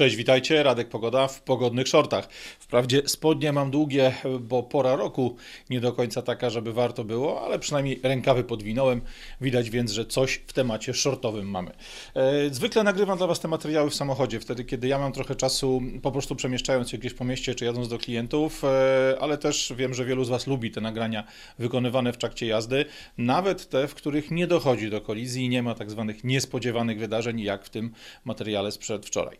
Cześć, witajcie. Radek Pogoda w pogodnych shortach. Wprawdzie spodnie mam długie, bo pora roku nie do końca taka, żeby warto było, ale przynajmniej rękawy podwinąłem. Widać więc, że coś w temacie shortowym mamy. E, zwykle nagrywam dla Was te materiały w samochodzie, wtedy kiedy ja mam trochę czasu po prostu przemieszczając się gdzieś po mieście czy jadąc do klientów, e, ale też wiem, że wielu z Was lubi te nagrania wykonywane w trakcie jazdy, nawet te, w których nie dochodzi do kolizji i nie ma tak zwanych niespodziewanych wydarzeń, jak w tym materiale sprzed wczoraj.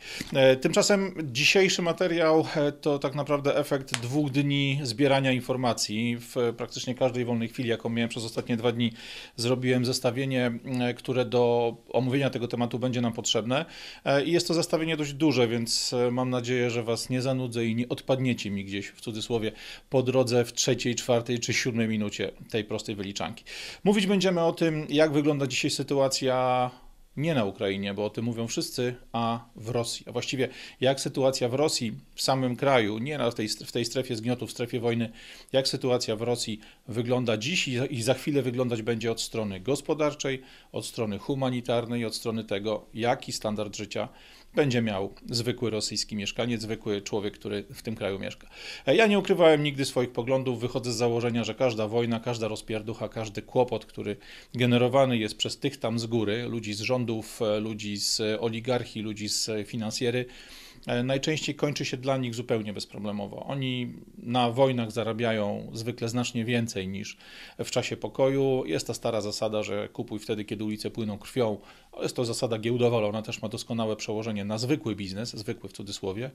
Tymczasem dzisiejszy materiał e, to tak naprawdę efekt dwóch dni zbierania informacji. W praktycznie każdej wolnej chwili, jaką miałem przez ostatnie dwa dni, zrobiłem zestawienie, e, które do omówienia tego tematu będzie nam potrzebne. E, I jest to zestawienie dość duże, więc mam nadzieję, że Was nie zanudzę i nie odpadniecie mi gdzieś w cudzysłowie po drodze w trzeciej, czwartej czy siódmej minucie tej prostej wyliczanki. Mówić będziemy o tym, jak wygląda dzisiaj sytuacja nie na Ukrainie, bo o tym mówią wszyscy, a w Rosji. A właściwie jak sytuacja w Rosji, w samym kraju, nie na tej, w tej strefie zgniotu, w strefie wojny, jak sytuacja w Rosji wygląda dziś i, i za chwilę wyglądać będzie od strony gospodarczej, od strony humanitarnej, od strony tego, jaki standard życia będzie miał zwykły rosyjski mieszkaniec, zwykły człowiek, który w tym kraju mieszka. E, ja nie ukrywałem nigdy swoich poglądów, wychodzę z założenia, że każda wojna, każda rozpierducha, każdy kłopot, który generowany jest przez tych tam z góry, ludzi z rządów, e, ludzi z oligarchii, ludzi z finansjery, E, najczęściej kończy się dla nich zupełnie bezproblemowo. Oni na wojnach zarabiają zwykle znacznie więcej niż w czasie pokoju. Jest ta stara zasada, że kupuj wtedy, kiedy ulice płyną krwią. Jest to zasada giełdowa, ale ona też ma doskonałe przełożenie na zwykły biznes, zwykły w cudzysłowie,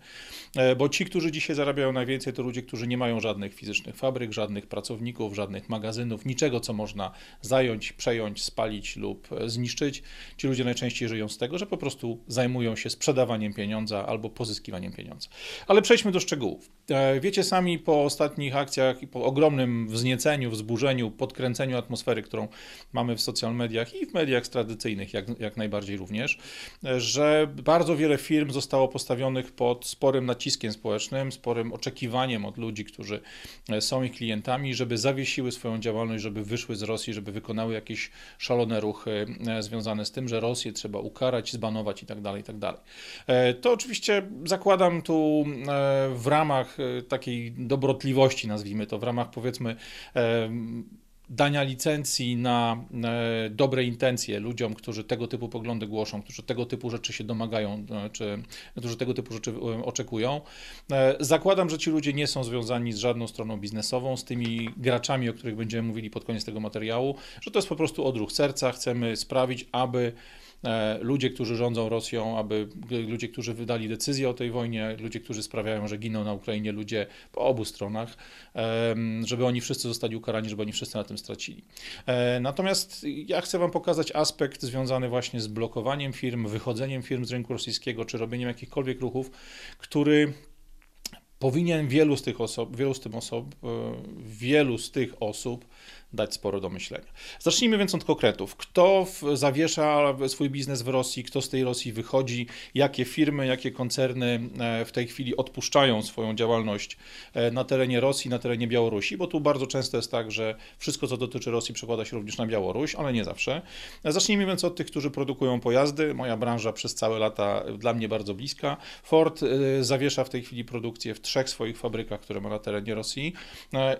e, bo ci, którzy dzisiaj zarabiają najwięcej, to ludzie, którzy nie mają żadnych fizycznych fabryk, żadnych pracowników, żadnych magazynów, niczego, co można zająć, przejąć, spalić lub zniszczyć. Ci ludzie najczęściej żyją z tego, że po prostu zajmują się sprzedawaniem pieniądza albo pozyskiwaniem pieniądza. Ale przejdźmy do szczegółów. E, wiecie sami po ostatnich akcjach i po ogromnym wznieceniu, wzburzeniu, podkręceniu atmosfery, którą mamy w social mediach i w mediach tradycyjnych jak, jak najbardziej również, e, że bardzo wiele firm zostało postawionych pod sporym naciskiem społecznym, sporym oczekiwaniem od ludzi, którzy e, są ich klientami, żeby zawiesiły swoją działalność, żeby wyszły z Rosji, żeby wykonały jakieś szalone ruchy związane z tym, że Rosję trzeba ukarać, zbanować itd. Tak itd. Tak to oczywiście zakładam tu e, w ramach e, takiej dobrotliwości, nazwijmy to, w ramach powiedzmy e, dania licencji na dobre intencje ludziom, którzy tego typu poglądy głoszą, którzy tego typu rzeczy się domagają, czy którzy tego typu rzeczy oczekują. Zakładam, że ci ludzie nie są związani z żadną stroną biznesową, z tymi graczami, o których będziemy mówili pod koniec tego materiału, że to jest po prostu odruch serca. Chcemy sprawić, aby E, ludzie, którzy rządzą Rosją, aby ludzie, którzy wydali decyzję o tej wojnie, ludzie, którzy sprawiają, że giną na Ukrainie ludzie po obu stronach, żeby oni wszyscy zostali ukarani, żeby oni wszyscy na tym stracili. E, natomiast ja chcę Wam pokazać aspekt związany właśnie z blokowaniem firm, wychodzeniem firm z rynku rosyjskiego, czy robieniem jakichkolwiek ruchów, który powinien wielu z tych osób, wielu z tych osób, e, wielu z tych osób dać sporo do myślenia. Zacznijmy więc od konkretów. Kto zawiesza swój biznes w Rosji, kto z tej Rosji wychodzi, jakie firmy, jakie koncerny e, w tej chwili odpuszczają swoją działalność e, na terenie Rosji, na terenie Białorusi, bo tu bardzo często jest tak, że wszystko, co dotyczy Rosji, przekłada się również na Białoruś, ale nie zawsze. Zacznijmy więc od tych, którzy produkują pojazdy. Moja branża przez całe lata dla mnie bardzo bliska. Ford e, zawiesza w tej chwili produkcję w trzech swoich fabrykach, które ma na terenie Rosji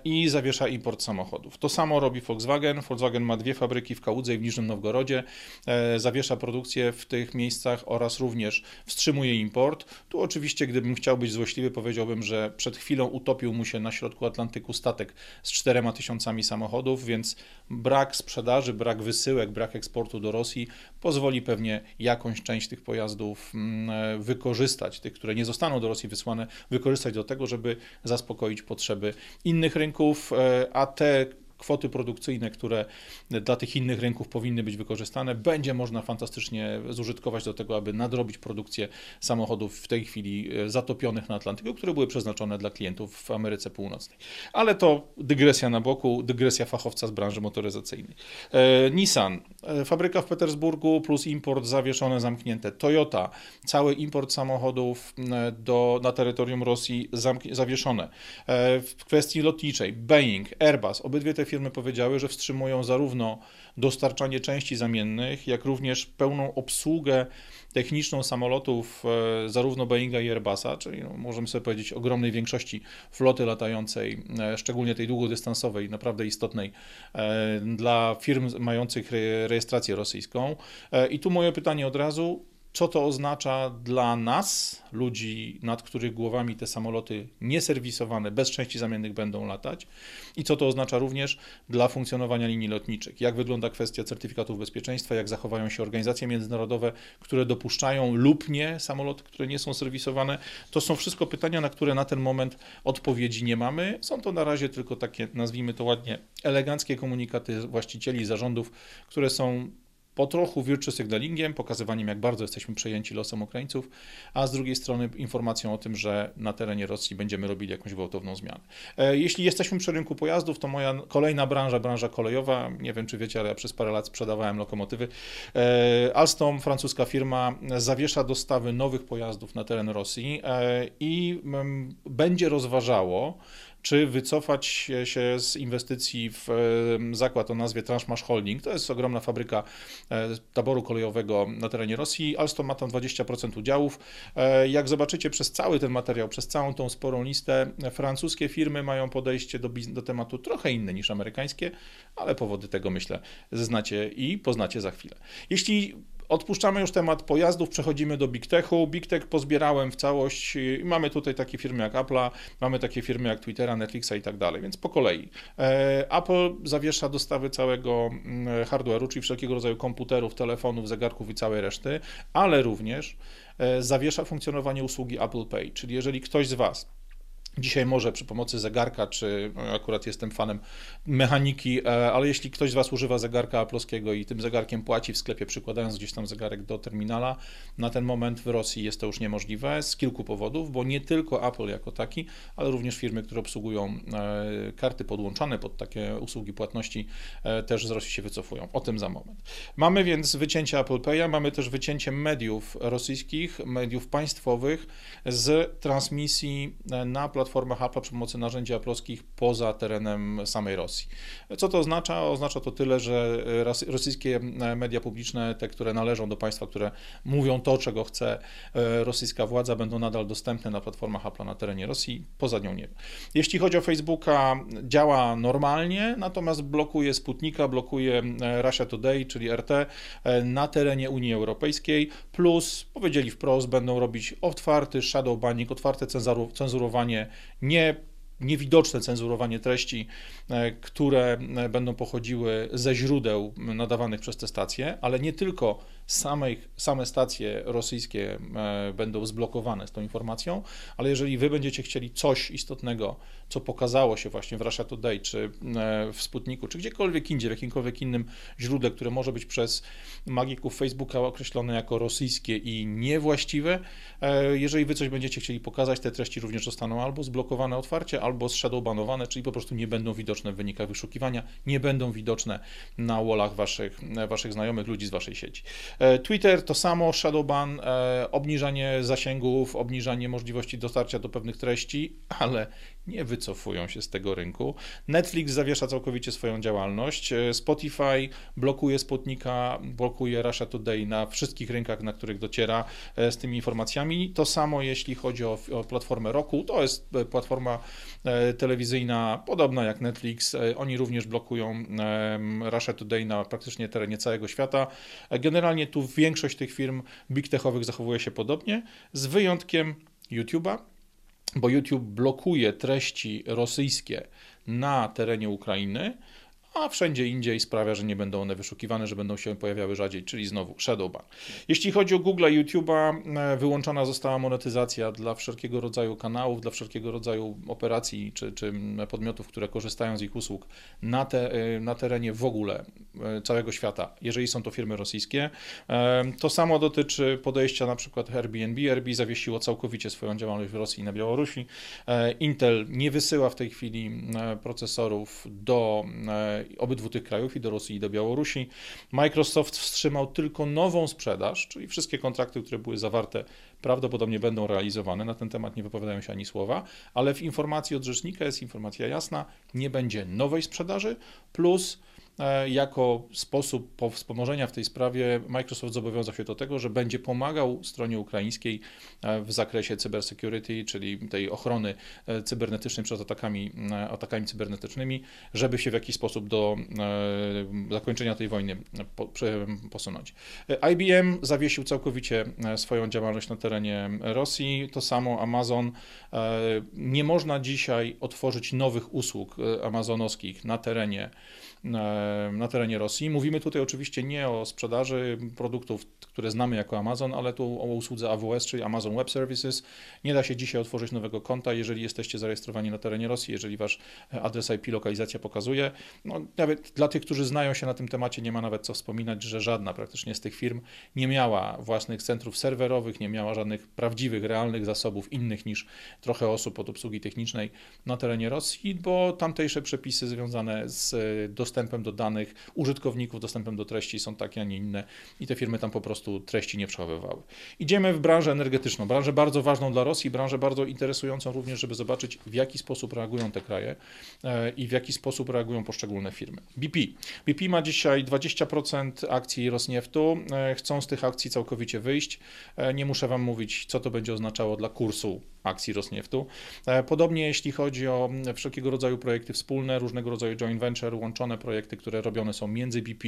i zawiesza import samochodów. To samo robi Volkswagen. Volkswagen ma dwie fabryki w Kałudze i w Niżnym Nowgorodzie. E, zawiesza produkcję w tych miejscach oraz również wstrzymuje import. Tu oczywiście, gdybym chciał być złośliwy, powiedziałbym, że przed chwilą utopił mu się na środku Atlantyku statek z czterema tysiącami samochodów, więc brak sprzedaży, brak wysyłek, brak eksportu do Rosji pozwoli pewnie jakąś część tych pojazdów mm, e, wykorzystać, tych, które nie zostaną do Rosji wysłane, wykorzystać do tego, żeby zaspokoić potrzeby innych rynków, e, a te kwoty produkcyjne, które dla tych innych rynków powinny być wykorzystane, będzie można fantastycznie zużytkować do tego, aby nadrobić produkcję samochodów w tej chwili e, zatopionych na Atlantyku, które były przeznaczone dla klientów w Ameryce Północnej. Ale to dygresja na boku, dygresja fachowca z branży motoryzacyjnej. E, Nissan, e, fabryka w Petersburgu plus import zawieszone, zamknięte. Toyota, cały import samochodów do, na terytorium Rosji zawieszone. W kwestii lotniczej, Boeing, Airbus, obydwie te firmy powiedziały, że wstrzymują zarówno dostarczanie części zamiennych, jak również pełną obsługę techniczną samolotów e, zarówno Boeinga i Airbusa, czyli no, możemy sobie powiedzieć ogromnej większości floty latającej, e, szczególnie tej długodystansowej, naprawdę istotnej e, dla firm mających rejestrację rosyjską. I tu moje pytanie od razu, co to oznacza dla nas, ludzi, nad których głowami te samoloty nieserwisowane, bez części zamiennych będą latać i co to oznacza również dla funkcjonowania linii lotniczych. Jak wygląda kwestia certyfikatów bezpieczeństwa, jak zachowają się organizacje międzynarodowe, które dopuszczają lub nie samoloty, które nie są serwisowane. To są wszystko pytania, na które na ten moment odpowiedzi nie mamy. Są to na razie tylko takie, nazwijmy to ładnie, eleganckie komunikaty właścicieli, zarządów, które są po trochu virtue signalingiem, pokazywaniem, jak bardzo jesteśmy przejęci losem Ukraińców, a z drugiej strony informacją o tym, że na terenie Rosji będziemy robili jakąś gwałtowną zmianę. E, jeśli jesteśmy przy rynku pojazdów, to moja kolejna branża, branża kolejowa, nie wiem czy wiecie, ale ja przez parę lat sprzedawałem lokomotywy. E, Alstom, francuska firma, zawiesza dostawy nowych pojazdów na teren Rosji e, i mm, będzie rozważało, czy wycofać się z inwestycji w zakład o nazwie Transmash Holding. To jest ogromna fabryka e, taboru kolejowego na terenie Rosji. Alstom ma tam 20% udziałów. E, jak zobaczycie przez cały ten materiał, przez całą tą sporą listę, francuskie firmy mają podejście do, do tematu trochę inne niż amerykańskie, ale powody tego myślę znacie i poznacie za chwilę. Jeśli Odpuszczamy już temat pojazdów, przechodzimy do Big Techu. Big Tech pozbierałem w całość mamy tutaj takie firmy jak Apple'a, mamy takie firmy jak Twittera, Netflixa i tak dalej, więc po kolei. E, Apple zawiesza dostawy całego mm, hardware'u, czyli wszelkiego rodzaju komputerów, telefonów, zegarków i całej reszty, ale również e, zawiesza funkcjonowanie usługi Apple Pay, czyli jeżeli ktoś z Was Dzisiaj może przy pomocy zegarka, czy no, akurat jestem fanem mechaniki, e, ale jeśli ktoś z Was używa zegarka aploskiego i tym zegarkiem płaci w sklepie, przykładając gdzieś tam zegarek do terminala, na ten moment w Rosji jest to już niemożliwe z kilku powodów, bo nie tylko Apple jako taki, ale również firmy, które obsługują e, karty podłączane pod takie usługi płatności, e, też z Rosji się wycofują. O tym za moment. Mamy więc wycięcie Apple Pay'a, mamy też wycięcie mediów rosyjskich, mediów państwowych z transmisji na platformie platformach Apple przy pomocy narzędzi aplowskich poza terenem samej Rosji. Co to oznacza? Oznacza to tyle, że rosyjskie media publiczne, te, które należą do państwa, które mówią to, czego chce e, rosyjska władza, będą nadal dostępne na platformach Apple na terenie Rosji, poza nią nie. Jeśli chodzi o Facebooka, działa normalnie, natomiast blokuje Sputnika, blokuje e, Russia Today, czyli RT e, na terenie Unii Europejskiej, plus powiedzieli wprost, będą robić otwarty shadow banning, otwarte cenzurowanie nie niewidoczne cenzurowanie treści, e, które e, będą pochodziły ze źródeł nadawanych przez te stacje, ale nie tylko samej, same stacje rosyjskie e, będą zblokowane z tą informacją, ale jeżeli wy będziecie chcieli coś istotnego, co pokazało się właśnie w Russia Today, czy w Sputniku, czy gdziekolwiek indziej, w jakimkolwiek innym źródle, które może być przez magików Facebooka określone jako rosyjskie i niewłaściwe, jeżeli wy coś będziecie chcieli pokazać, te treści również zostaną albo zblokowane otwarcie, albo shadowbanowane, czyli po prostu nie będą widoczne w wynikach wyszukiwania, nie będą widoczne na wallach waszych, waszych znajomych, ludzi z waszej sieci. E, Twitter to samo, shadowban, e, obniżanie zasięgów, obniżanie możliwości dotarcia do pewnych treści, ale nie wycofują się z tego rynku. Netflix zawiesza całkowicie swoją działalność. E, Spotify blokuje Sputnika, blokuje Russia Today na wszystkich rynkach, na których dociera z tymi informacjami. To samo jeśli chodzi o, o platformę Roku. To jest platforma telewizyjna podobna jak Netflix. Oni również blokują Russia Today na praktycznie terenie całego świata. Generalnie tu większość tych firm big techowych zachowuje się podobnie, z wyjątkiem YouTube'a, bo YouTube blokuje treści rosyjskie na terenie Ukrainy, a wszędzie indziej sprawia, że nie będą one wyszukiwane, że będą się pojawiały rzadziej, czyli znowu Shadowban. Jeśli chodzi o Google YouTube'a, e, wyłączona została monetyzacja dla wszelkiego rodzaju kanałów, dla wszelkiego rodzaju operacji czy, czy podmiotów, które korzystają z ich usług na, te, e, na terenie w ogóle całego świata, jeżeli są to firmy rosyjskie. To samo dotyczy podejścia na przykład Airbnb. Airbnb zawiesiło całkowicie swoją działalność w Rosji i na Białorusi. Intel nie wysyła w tej chwili procesorów do obydwu tych krajów, i do Rosji, i do Białorusi. Microsoft wstrzymał tylko nową sprzedaż, czyli wszystkie kontrakty, które były zawarte, prawdopodobnie będą realizowane. Na ten temat nie wypowiadają się ani słowa, ale w informacji od rzecznika jest informacja jasna: nie będzie nowej sprzedaży, plus E, jako sposób wspomożenia w tej sprawie Microsoft zobowiązał się do tego, że będzie pomagał stronie ukraińskiej e, w zakresie cybersecurity, czyli tej ochrony e, cybernetycznej przed atakami, atakami cybernetycznymi, żeby się w jakiś sposób do zakończenia tej wojny posunąć. IBM zawiesił całkowicie swoją działalność na terenie Rosji, to samo Amazon. Nie można dzisiaj otworzyć nowych usług amazonowskich na terenie na terenie Rosji. Mówimy tutaj oczywiście nie o sprzedaży produktów, które znamy jako Amazon, ale tu o usłudze AWS, czyli Amazon Web Services. Nie da się dzisiaj otworzyć nowego konta, jeżeli jesteście zarejestrowani na terenie Rosji, jeżeli wasz adres IP, lokalizacja pokazuje. No, nawet dla tych, którzy znają się na tym temacie, nie ma nawet co wspominać, że żadna praktycznie z tych firm nie miała własnych centrów serwerowych, nie miała żadnych prawdziwych, realnych zasobów innych niż trochę osób od obsługi technicznej na terenie Rosji, bo tamtejsze przepisy związane z dostępem dostępem do danych użytkowników, dostępem do treści są takie, a nie inne i te firmy tam po prostu treści nie przechowywały. Idziemy w branżę energetyczną, branżę bardzo ważną dla Rosji, branżę bardzo interesującą również, żeby zobaczyć w jaki sposób reagują te kraje e, i w jaki sposób reagują poszczególne firmy. BP. BP ma dzisiaj 20% akcji Rosnieftu, e, chcą z tych akcji całkowicie wyjść. E, nie muszę Wam mówić, co to będzie oznaczało dla kursu akcji Rosnieftu. Podobnie jeśli chodzi o wszelkiego rodzaju projekty wspólne, różnego rodzaju joint venture, łączone projekty, które robione są między BP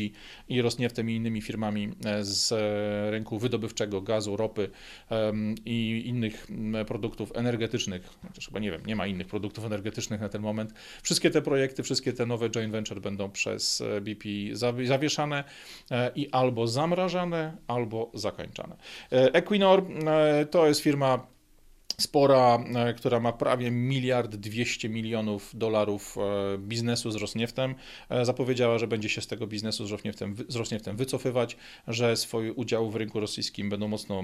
i Rosnieftem i innymi firmami e, z rynku wydobywczego, gazu, ropy i innych produktów energetycznych, chociaż chyba nie wiem, nie ma innych produktów energetycznych na ten moment. Wszystkie te projekty, wszystkie te nowe joint venture będą przez e, BP zawieszane e, i albo zamrażane, albo zakończane. Equinor to jest firma spora, e, która ma prawie miliard 200 milionów dolarów e, biznesu z Rosnieftem, e, zapowiedziała, że będzie się z tego biznesu z Rosnieftem, z Rosnieftem wycofywać, że swój udział w rynku rosyjskim będą mocno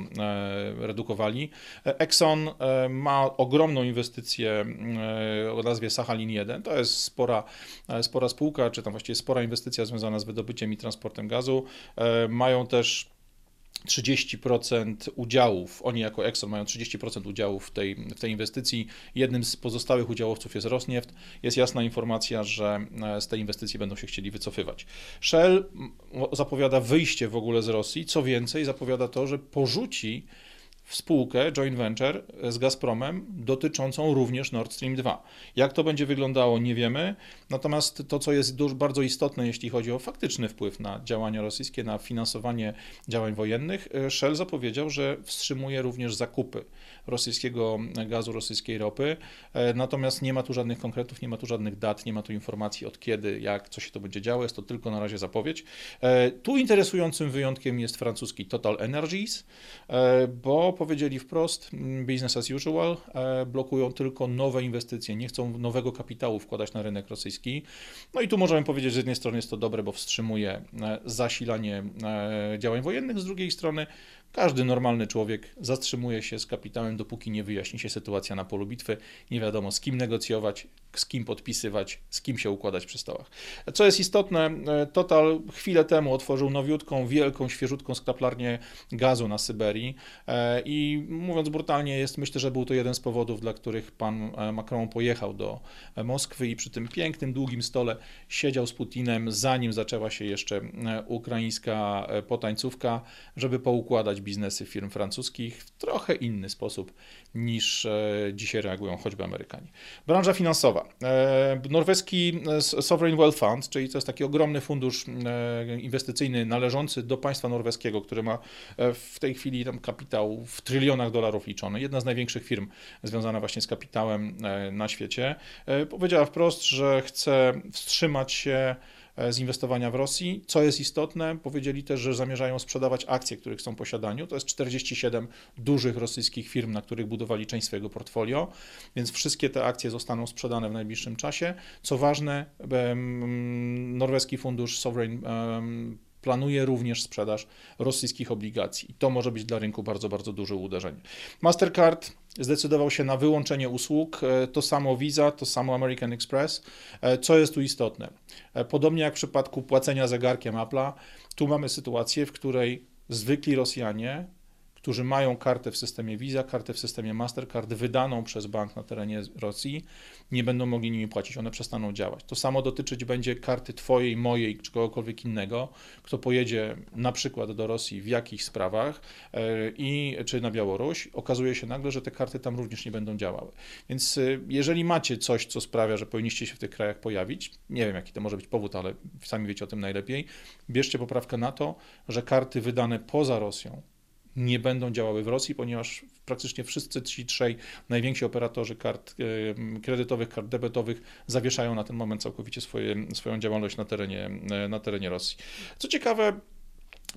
redukowali. Exxon ma ogromną inwestycję o nazwie Sachalin 1. To jest spora, spora spółka, czy tam właściwie spora inwestycja związana z wydobyciem i transportem gazu. Mają też 30% udziałów, oni jako Exxon mają 30% udziałów w tej, w tej inwestycji. Jednym z pozostałych udziałowców jest Rosnieft. Jest jasna informacja, że e, z tej inwestycji będą się chcieli wycofywać. Shell zapowiada wyjście w ogóle z Rosji, co więcej, zapowiada to, że porzuci w spółkę joint venture z Gazpromem dotyczącą również Nord Stream 2. Jak to będzie wyglądało, nie wiemy. Natomiast to, co jest dużo, bardzo istotne, jeśli chodzi o faktyczny wpływ na działania rosyjskie, na finansowanie działań wojennych, Shell zapowiedział, że wstrzymuje również zakupy rosyjskiego gazu, rosyjskiej ropy. Natomiast nie ma tu żadnych konkretów, nie ma tu żadnych dat, nie ma tu informacji od kiedy, jak, co się to będzie działo. Jest to tylko na razie zapowiedź. Tu interesującym wyjątkiem jest francuski Total Energies, bo powiedzieli wprost, mm, business as usual, e, blokują tylko nowe inwestycje, nie chcą nowego kapitału wkładać na rynek rosyjski. No i tu możemy powiedzieć, że z jednej strony jest to dobre, bo wstrzymuje e, zasilanie e, działań wojennych, z drugiej strony każdy normalny człowiek zatrzymuje się z kapitałem, dopóki nie wyjaśni się sytuacja na polu bitwy. Nie wiadomo z kim negocjować, z kim podpisywać, z kim się układać przy stołach. Co jest istotne, e, Total chwilę temu otworzył nowiutką, wielką, świeżutką skraplarnię gazu na Syberii e, i mówiąc brutalnie, jest myślę, że był to jeden z powodów, dla których pan e, Macron pojechał do Moskwy i przy tym pięknym, długim stole siedział z Putinem, zanim zaczęła się jeszcze ukraińska potańcówka, żeby poukładać biznesy firm francuskich w trochę inny sposób niż dzisiaj reagują choćby Amerykanie. Branża finansowa. E, norweski e, Sovereign Wealth Fund, czyli to jest taki ogromny fundusz e, inwestycyjny należący do państwa norweskiego, który ma w tej chwili tam kapitał w trylionach dolarów liczony. Jedna z największych firm związana właśnie z kapitałem na świecie. Powiedziała wprost, że chce wstrzymać się z inwestowania w Rosji. Co jest istotne, powiedzieli też, że zamierzają sprzedawać akcje, których są w posiadaniu. To jest 47 dużych rosyjskich firm, na których budowali część swojego portfolio, więc wszystkie te akcje zostaną sprzedane w najbliższym czasie. Co ważne, norweski fundusz Sovereign planuje również sprzedaż rosyjskich obligacji. I to może być dla rynku bardzo, bardzo duże uderzenie. Mastercard zdecydował się na wyłączenie usług. To samo Visa, to samo American Express. Co jest tu istotne? Podobnie jak w przypadku płacenia zegarkiem Apple'a, tu mamy sytuację, w której zwykli Rosjanie którzy mają kartę w systemie Visa, kartę w systemie Mastercard wydaną przez bank na terenie Rosji, nie będą mogli nimi płacić, one przestaną działać. To samo dotyczyć będzie karty Twojej, mojej czy kogokolwiek innego, kto pojedzie na przykład do Rosji w jakichś sprawach e, i czy na Białoruś, okazuje się nagle, że te karty tam również nie będą działały. Więc e, jeżeli macie coś, co sprawia, że powinniście się w tych krajach pojawić, nie wiem jaki to może być powód, ale sami wiecie o tym najlepiej, bierzcie poprawkę na to, że karty wydane poza Rosją, nie będą działały w Rosji, ponieważ praktycznie wszyscy ci trzej najwięksi operatorzy kart kredytowych, kart debetowych zawieszają na ten moment całkowicie swoje, swoją działalność na terenie, na terenie Rosji. Co ciekawe,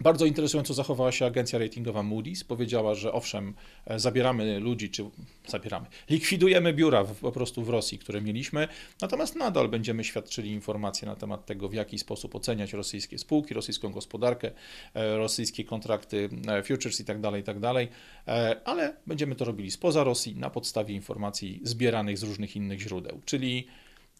bardzo interesująco zachowała się agencja ratingowa Moody's. Powiedziała, że owszem, e, zabieramy ludzi, czy zabieramy, likwidujemy biura w, po prostu w Rosji, które mieliśmy, natomiast nadal będziemy świadczyli informacje na temat tego, w jaki sposób oceniać rosyjskie spółki, rosyjską gospodarkę, e, rosyjskie kontrakty, e, futures itd., tak itd., tak ale będziemy to robili spoza Rosji na podstawie informacji zbieranych z różnych innych źródeł. Czyli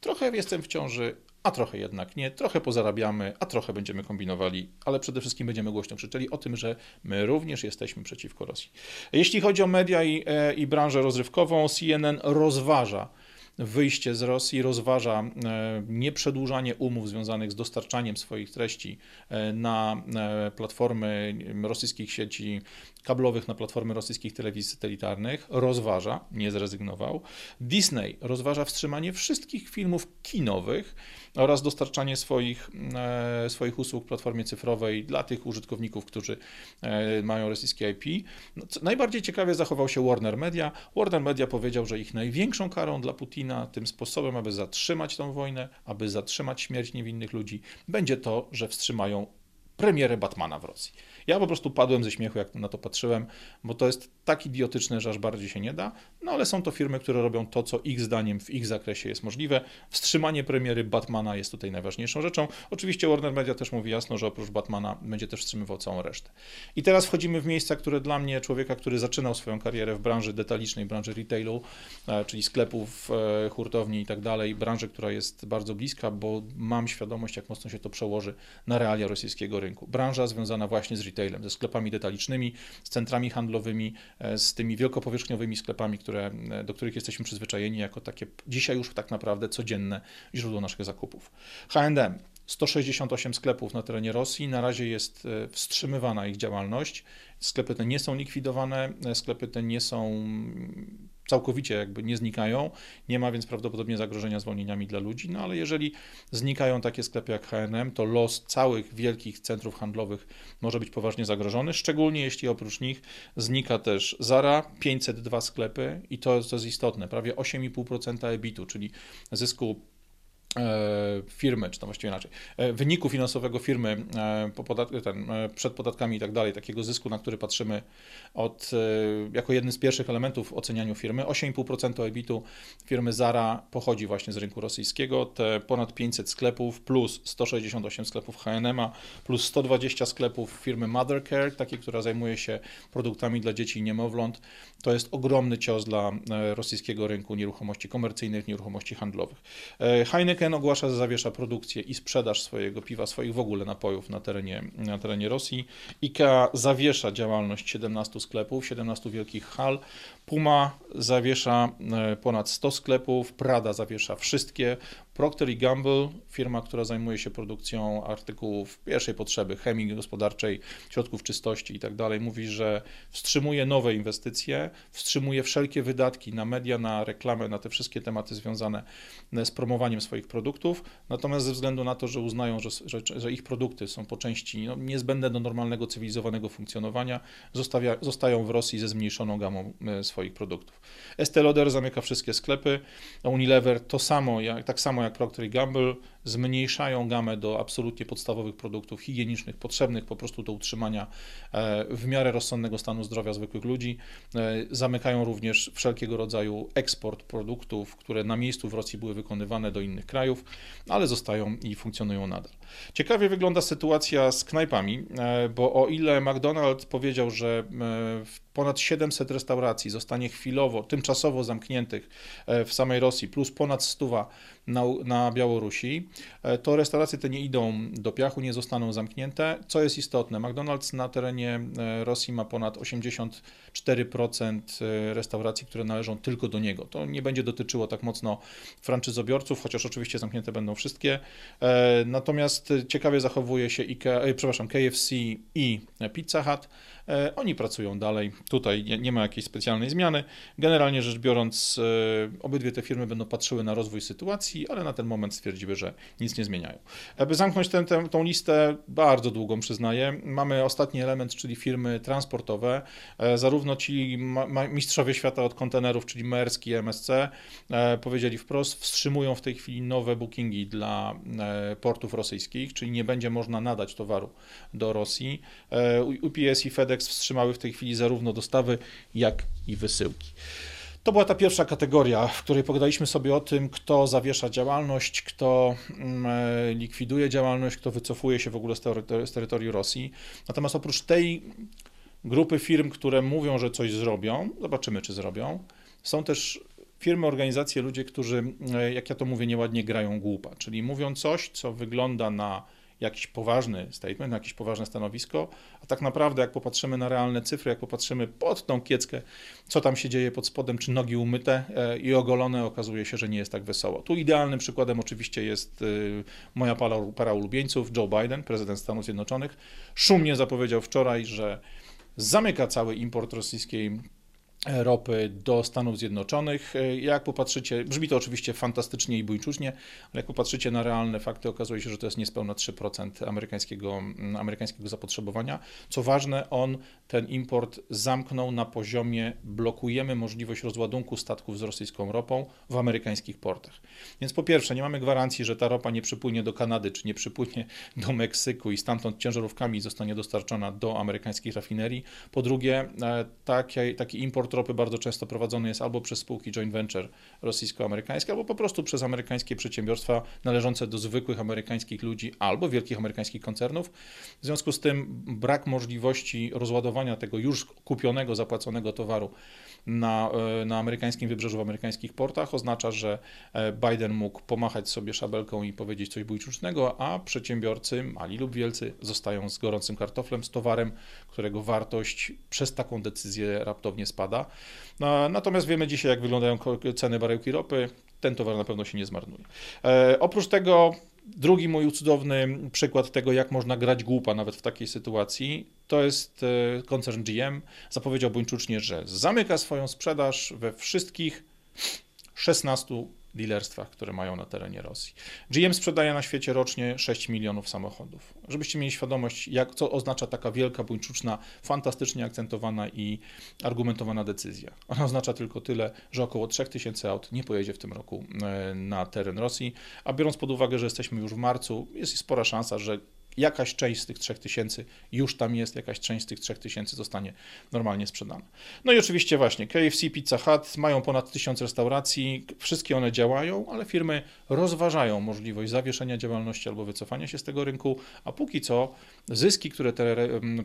trochę jestem w ciąży, a trochę jednak nie, trochę pozarabiamy, a trochę będziemy kombinowali, ale przede wszystkim będziemy głośno krzyczeli o tym, że my również jesteśmy przeciwko Rosji. Jeśli chodzi o media i, e, i branżę rozrywkową, CNN rozważa wyjście z Rosji, rozważa e, nieprzedłużanie umów związanych z dostarczaniem swoich treści e, na platformy rosyjskich sieci kablowych, na platformy rosyjskich telewizji satelitarnych, rozważa, nie zrezygnował. Disney rozważa wstrzymanie wszystkich filmów kinowych, oraz dostarczanie swoich, e, swoich usług w platformie cyfrowej dla tych użytkowników, którzy e, mają rosyjskie IP. No, najbardziej ciekawie zachował się Warner Media. Warner Media powiedział, że ich największą karą dla Putina, tym sposobem, aby zatrzymać tą wojnę, aby zatrzymać śmierć niewinnych ludzi, będzie to, że wstrzymają premierę Batmana w Rosji. Ja po prostu padłem ze śmiechu, jak na to patrzyłem, bo to jest tak idiotyczne, że aż bardziej się nie da. No ale są to firmy, które robią to, co ich zdaniem w ich zakresie jest możliwe. Wstrzymanie premiery Batmana jest tutaj najważniejszą rzeczą. Oczywiście Warner Media też mówi jasno, że oprócz Batmana będzie też wstrzymywał całą resztę. I teraz wchodzimy w miejsca, które dla mnie, człowieka, który zaczynał swoją karierę w branży detalicznej, branży retailu, e, czyli sklepów, e, hurtowni i tak dalej, branży, która jest bardzo bliska, bo mam świadomość, jak mocno się to przełoży na realia rosyjskiego rynku. Branża związana właśnie z retailem, ze sklepami detalicznymi, z centrami handlowymi, e, z tymi wielkopowierzchniowymi sklepami, które, e, do których jesteśmy przyzwyczajeni jako takie dzisiaj już tak naprawdę codzienne źródło naszych zakupów. H&M 168 sklepów na terenie Rosji. Na razie jest e, wstrzymywana ich działalność. Sklepy te nie są likwidowane, sklepy te nie są całkowicie jakby nie znikają, nie ma więc prawdopodobnie zagrożenia zwolnieniami dla ludzi, no ale jeżeli znikają takie sklepy jak H&M, to los całych wielkich centrów handlowych może być poważnie zagrożony, szczególnie jeśli oprócz nich znika też Zara, 502 sklepy i to, to jest istotne, prawie 8,5% EBIT-u, czyli zysku firmy, czy to właściwie inaczej, e, wyniku finansowego firmy e, po podat ten, przed podatkami i tak dalej, takiego zysku, na który patrzymy od, jako jeden z pierwszych elementów ocenianiu firmy. 8,5% EBIT-u firmy Zara pochodzi właśnie z rynku rosyjskiego. Te ponad 500 sklepów plus 168 sklepów H&M, plus 120 sklepów firmy Mothercare, takiej, która zajmuje się produktami dla dzieci i niemowląt. To jest ogromny cios dla rosyjskiego rynku nieruchomości komercyjnych, nieruchomości handlowych. Heineken Heineken ogłasza, że zawiesza produkcję i sprzedaż swojego piwa, swoich w ogóle napojów na terenie, na terenie Rosji. IKEA zawiesza działalność 17 sklepów, 17 wielkich hal. Puma zawiesza e, ponad 100 sklepów, Prada zawiesza wszystkie. Procter Gamble, firma, która zajmuje się produkcją artykułów pierwszej potrzeby, chemii gospodarczej, środków czystości i tak mówi, że wstrzymuje nowe inwestycje, wstrzymuje wszelkie wydatki na media, na reklamę, na te wszystkie tematy związane z promowaniem swoich produktów. Natomiast ze względu na to, że uznają, że, że, że ich produkty są po części no, niezbędne do normalnego, cywilizowanego funkcjonowania, zostawia, zostają w Rosji ze zmniejszoną gamą e, swoich produktów. Estée Lauder zamyka wszystkie sklepy, Unilever to samo, jak, tak samo jak Procter Gamble, zmniejszają gamę do absolutnie podstawowych produktów higienicznych, potrzebnych po prostu do utrzymania e, w miarę rozsądnego stanu zdrowia zwykłych ludzi. E, zamykają również wszelkiego rodzaju eksport produktów, które na miejscu w Rosji były wykonywane do innych krajów, ale zostają i funkcjonują nadal. Ciekawie wygląda sytuacja z knajpami, e, bo o ile McDonald's powiedział, że w ponad 700 restauracji zostanie chwilowo, tymczasowo zamkniętych e, w samej Rosji, plus ponad 100 na, na Białorusi, e, to restauracje te nie idą do piachu, nie zostaną zamknięte. Co jest istotne, McDonald's na terenie e, Rosji ma ponad 84% restauracji, które należą tylko do niego. To nie będzie dotyczyło tak mocno franczyzobiorców, chociaż oczywiście zamknięte będą wszystkie. Natomiast ciekawie zachowuje się IKEA, przepraszam, KFC i Pizza Hut. E, oni pracują dalej, tutaj nie, ma jakiejś specjalnej zmiany. Generalnie rzecz biorąc, e, obydwie te firmy będą patrzyły na rozwój sytuacji, ale na ten moment stwierdziły, że nic nie zmieniają. Aby zamknąć tę, tę, tą listę, bardzo długą przyznaję, mamy ostatni element, czyli firmy transportowe. E, zarówno ci mistrzowie świata od kontenerów, czyli Maersk i MSC, powiedzieli wprost, wstrzymują w tej chwili nowe bookingi dla portów rosyjskich, czyli nie będzie można nadać towaru do Rosji. UPS i FedEx FedEx wstrzymały w tej chwili zarówno dostawy, jak i wysyłki. To była ta pierwsza kategoria, w której pogadaliśmy sobie o tym, kto zawiesza działalność, kto mm, e, likwiduje działalność, kto wycofuje się w ogóle z, terytorium Rosji. Natomiast oprócz tej grupy firm, które mówią, że coś zrobią, zobaczymy, czy zrobią, są też firmy, organizacje, ludzie, którzy, e, jak ja to mówię, nieładnie grają głupa, czyli mówią coś, co wygląda na jakiś poważny statement, jakieś poważne stanowisko, a tak naprawdę jak popatrzymy na realne cyfry, jak popatrzymy pod tą kieckę, co tam się dzieje pod spodem, czy nogi umyte e, i ogolone, okazuje się, że nie jest tak wesoło. Tu idealnym przykładem oczywiście jest e, moja para, para ulubieńców, Joe Biden, prezydent Stanów Zjednoczonych. Szumnie zapowiedział wczoraj, że zamyka cały import rosyjskiej ropy do Stanów Zjednoczonych. Jak popatrzycie, brzmi to oczywiście fantastycznie i bójczucznie, ale jak popatrzycie na realne fakty, okazuje się, że to jest niespełna 3% amerykańskiego, amerykańskiego zapotrzebowania. Co ważne, on ten import zamknął na poziomie blokujemy możliwość rozładunku statków z rosyjską ropą w amerykańskich portach. Więc po pierwsze, nie mamy gwarancji, że ta ropa nie przypłynie do Kanady, czy nie przypłynie do Meksyku i stamtąd ciężarówkami zostanie dostarczona do amerykańskich rafinerii. Po drugie, e, taki, taki import ropy bardzo często prowadzony jest albo przez spółki joint venture rosyjsko-amerykańskie, albo po prostu przez amerykańskie przedsiębiorstwa należące do zwykłych amerykańskich ludzi albo wielkich amerykańskich koncernów. W związku z tym brak możliwości rozładowania tego już kupionego, zapłaconego towaru na, e, na amerykańskim wybrzeżu, w amerykańskich portach, oznacza, że e, Biden mógł pomachać sobie szabelką i powiedzieć coś bójczucznego, a przedsiębiorcy, mali lub wielcy, zostają z gorącym kartoflem, z towarem, którego wartość przez taką decyzję raptownie spada. No, natomiast wiemy dzisiaj, jak wyglądają ceny baryłki ropy. Ten towar na pewno się nie zmarnuje. E, oprócz tego Drugi mój cudowny przykład tego, jak można grać głupa nawet w takiej sytuacji, to jest e, koncern GM. Zapowiedział buńczucznie, że zamyka swoją sprzedaż we wszystkich 16 dealerstwach, które mają na terenie Rosji. GM sprzedaje na świecie rocznie 6 milionów samochodów. Żebyście mieli świadomość, jak, co oznacza taka wielka, buńczuczna, fantastycznie akcentowana i argumentowana decyzja. Ona oznacza tylko tyle, że około 3000 aut nie pojedzie w tym roku e, na teren Rosji, a biorąc pod uwagę, że jesteśmy już w marcu, jest spora szansa, że jakaś część z tych 3000 już tam jest, jakaś część z tych 3000 zostanie normalnie sprzedana. No i oczywiście właśnie KFC, Pizza Hut mają ponad 1000 restauracji, wszystkie one działają, ale firmy rozważają możliwość zawieszenia działalności albo wycofania się z tego rynku, a póki co zyski, które te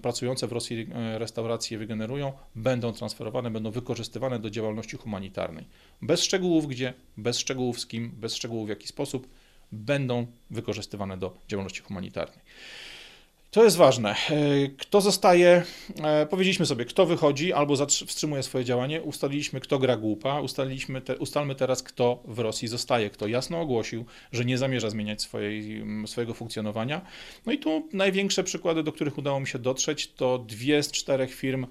pracujące w Rosji e, restauracje wygenerują, będą transferowane, będą wykorzystywane do działalności humanitarnej. Bez szczegółów gdzie, bez szczegółów z kim, bez szczegółów w jaki sposób, będą wykorzystywane do działalności humanitarnej. To jest ważne. E, kto zostaje, e, powiedzieliśmy sobie, kto wychodzi albo wstrzymuje swoje działanie, ustaliliśmy, kto gra głupa, ustaliliśmy te, ustalmy teraz, kto w Rosji zostaje, kto jasno ogłosił, że nie zamierza zmieniać swojej, swojego funkcjonowania. No i tu największe przykłady, do których udało mi się dotrzeć, to dwie z czterech firm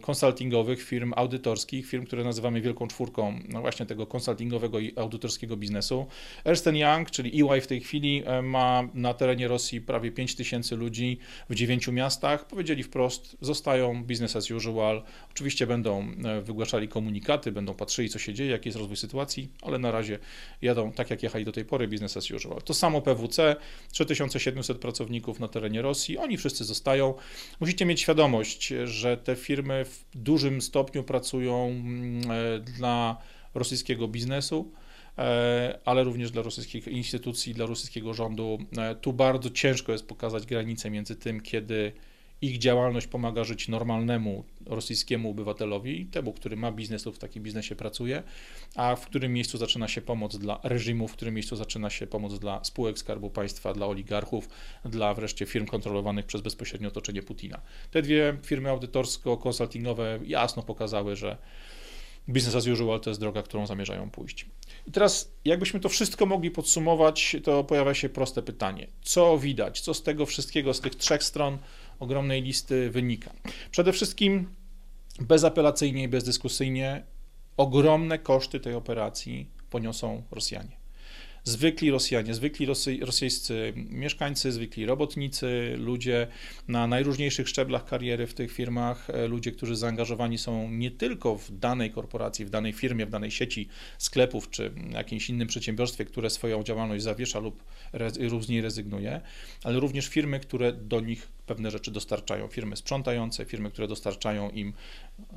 konsultingowych, firm audytorskich, firm, które nazywamy wielką czwórką no właśnie tego konsultingowego i audytorskiego biznesu. Ernst Young, czyli EY w tej chwili e, ma na terenie Rosji prawie 5 tysięcy ludzi, ludzi w dziewięciu miastach. Powiedzieli wprost, zostają business as usual. Oczywiście będą e, wygłaszali komunikaty, będą patrzyli, co się dzieje, jaki jest rozwój sytuacji, ale na razie jadą tak, jak jechali do tej pory, business as usual. To samo PWC, 3700 pracowników na terenie Rosji, oni wszyscy zostają. Musicie mieć świadomość, że te firmy w dużym stopniu pracują mm, e, dla rosyjskiego biznesu. E, ale również dla rosyjskich instytucji, dla rosyjskiego rządu. E, tu bardzo ciężko jest pokazać granicę między tym, kiedy ich działalność pomaga żyć normalnemu rosyjskiemu obywatelowi, temu, który ma biznes lub w takim biznesie pracuje, a w którym miejscu zaczyna się pomoc dla reżimu, w którym miejscu zaczyna się pomoc dla spółek Skarbu Państwa, dla oligarchów, dla wreszcie firm kontrolowanych przez bezpośrednio otoczenie Putina. Te dwie firmy audytorsko-konsultingowe jasno pokazały, że business as usual to jest droga, którą zamierzają pójść. I teraz, jakbyśmy to wszystko mogli podsumować, to pojawia się proste pytanie: co widać, co z tego wszystkiego, z tych trzech stron ogromnej listy wynika? Przede wszystkim bezapelacyjnie i bezdyskusyjnie ogromne koszty tej operacji poniosą Rosjanie zwykli Rosjanie, zwykli rosy, rosyjscy mieszkańcy, zwykli robotnicy, ludzie na najróżniejszych szczeblach kariery w tych firmach, e, ludzie, którzy zaangażowani są nie tylko w danej korporacji, w danej firmie, w danej sieci sklepów czy jakimś innym przedsiębiorstwie, które swoją działalność zawiesza lub, lub z niej rezygnuje, ale również firmy, które do nich pewne rzeczy dostarczają. Firmy sprzątające, firmy, które dostarczają im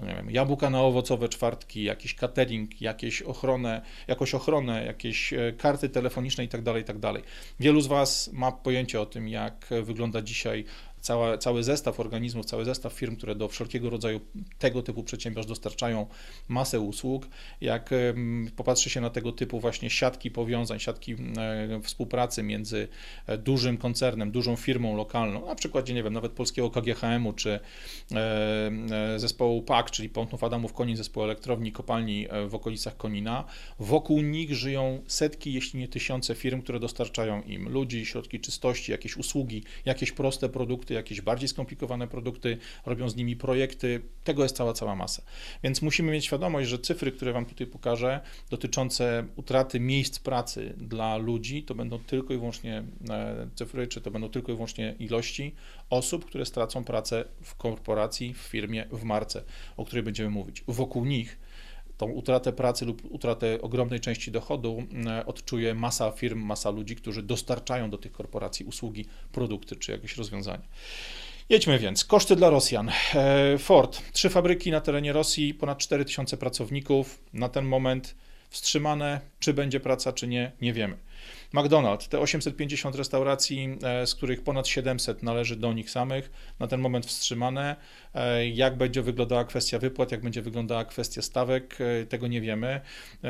nie wiem, jabłka na owocowe czwartki, jakiś catering, jakieś ochronę, jakąś ochronę, jakieś e, karty telefoniczne itd., tak itd. Tak Wielu z Was ma pojęcie o tym, jak wygląda dzisiaj cała, cały zestaw organizmów, cały zestaw firm, które do wszelkiego rodzaju tego typu przedsiębiorstw dostarczają masę usług. Jak popatrzy się na tego typu właśnie siatki powiązań, siatki e, współpracy między e, dużym koncernem, dużą firmą lokalną, na przykładzie, nie wiem, nawet polskiego KGHM-u, czy e, zespołu PAK, czyli Pątnów Adamów Konin, zespołu elektrowni, kopalni w okolicach Konina, wokół nich żyją setki, jeśli nie tysiące firm, które dostarczają im ludzi, środki czystości, jakieś usługi, jakieś proste produkty, produkty, jakieś bardziej skomplikowane produkty, robią z nimi projekty. Tego jest cała, cała masa. Więc musimy mieć świadomość, że cyfry, które Wam tutaj pokażę, dotyczące utraty miejsc pracy dla ludzi, to będą tylko i wyłącznie e, cyfry, czy to będą tylko i wyłącznie ilości osób, które stracą pracę w korporacji, w firmie, w marce, o której będziemy mówić. Wokół nich tą utratę pracy lub utratę ogromnej części dochodu e, odczuje masa firm, masa ludzi, którzy dostarczają do tych korporacji usługi, produkty czy jakieś rozwiązania. Jedźmy więc. Koszty dla Rosjan. E, Ford. Trzy fabryki na terenie Rosji, ponad 4000 pracowników. Na ten moment wstrzymane. Czy będzie praca, czy nie, nie wiemy. McDonald's, te 850 restauracji, e, z których ponad 700 należy do nich samych, na ten moment wstrzymane. E, jak będzie wyglądała kwestia wypłat, jak będzie wyglądała kwestia stawek, e, tego nie wiemy.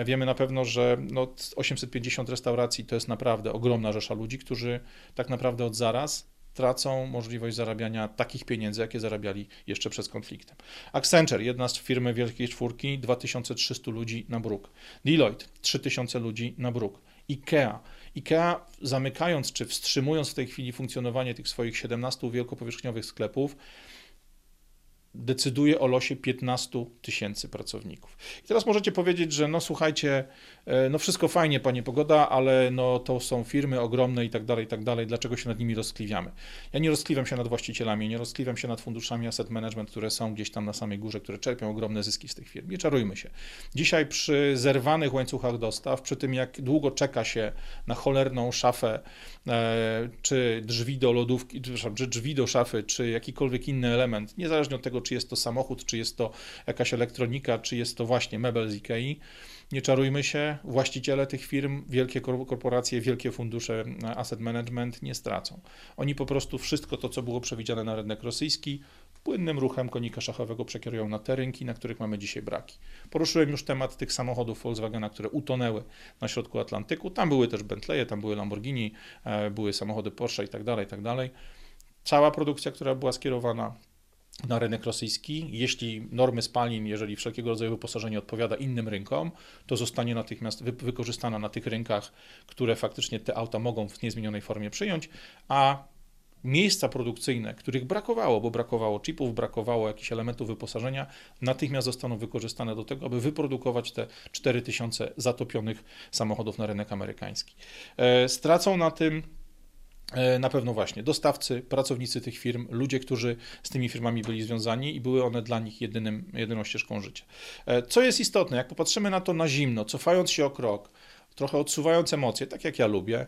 Wiemy na pewno, że no 850 restauracji to jest naprawdę ogromna rzesza ludzi, którzy tak naprawdę od zaraz tracą możliwość zarabiania takich pieniędzy, jakie zarabiali jeszcze przed konfliktem. Accenture, jedna z firmy Wielkiej Czwórki, 2300 ludzi na bruk. Deloitte, 3000 ludzi na bruk. IKEA. IKEA zamykając czy wstrzymując w tej chwili funkcjonowanie tych swoich 17 wielkopowierzchniowych sklepów, decyduje o losie 15 tysięcy pracowników. I teraz możecie powiedzieć, że no słuchajcie, e, no wszystko fajnie, panie Pogoda, ale no to są firmy ogromne i tak dalej, i tak dalej, dlaczego się nad nimi rozkliwiamy? Ja nie rozkliwiam się nad właścicielami, nie rozkliwiam się nad funduszami asset management, które są gdzieś tam na samej górze, które czerpią ogromne zyski z tych firm. Nie czarujmy się. Dzisiaj przy zerwanych łańcuchach dostaw, przy tym jak długo czeka się na cholerną szafę, e, czy drzwi do lodówki, czy drzwi do szafy, czy jakikolwiek inny element, niezależnie od tego, czy jest to samochód, czy jest to jakaś elektronika, czy jest to właśnie mebel z Ikei. Nie czarujmy się, właściciele tych firm, wielkie korporacje, wielkie fundusze asset management nie stracą. Oni po prostu wszystko to, co było przewidziane na rynek rosyjski, płynnym ruchem konika szachowego przekierują na te rynki, na których mamy dzisiaj braki. Poruszyłem już temat tych samochodów Volkswagena, które utonęły na środku Atlantyku. Tam były też Bentleye, tam były Lamborghini, e, były samochody Porsche i tak dalej, tak dalej. Cała produkcja, która była skierowana na rynek rosyjski. Jeśli normy spalin, jeżeli wszelkiego rodzaju wyposażenie odpowiada innym rynkom, to zostanie natychmiast wy wykorzystana na tych rynkach, które faktycznie te auta mogą w niezmienionej formie przyjąć, a miejsca produkcyjne, których brakowało, bo brakowało chipów, brakowało jakichś elementów wyposażenia, natychmiast zostaną wykorzystane do tego, aby wyprodukować te 4000 zatopionych samochodów na rynek amerykański. E, stracą na tym na pewno właśnie dostawcy, pracownicy tych firm, ludzie, którzy z tymi firmami byli związani i były one dla nich jedynym, jedyną ścieżką życia. E, co jest istotne, jak popatrzymy na to na zimno, cofając się o krok, trochę odsuwając emocje, tak jak ja lubię,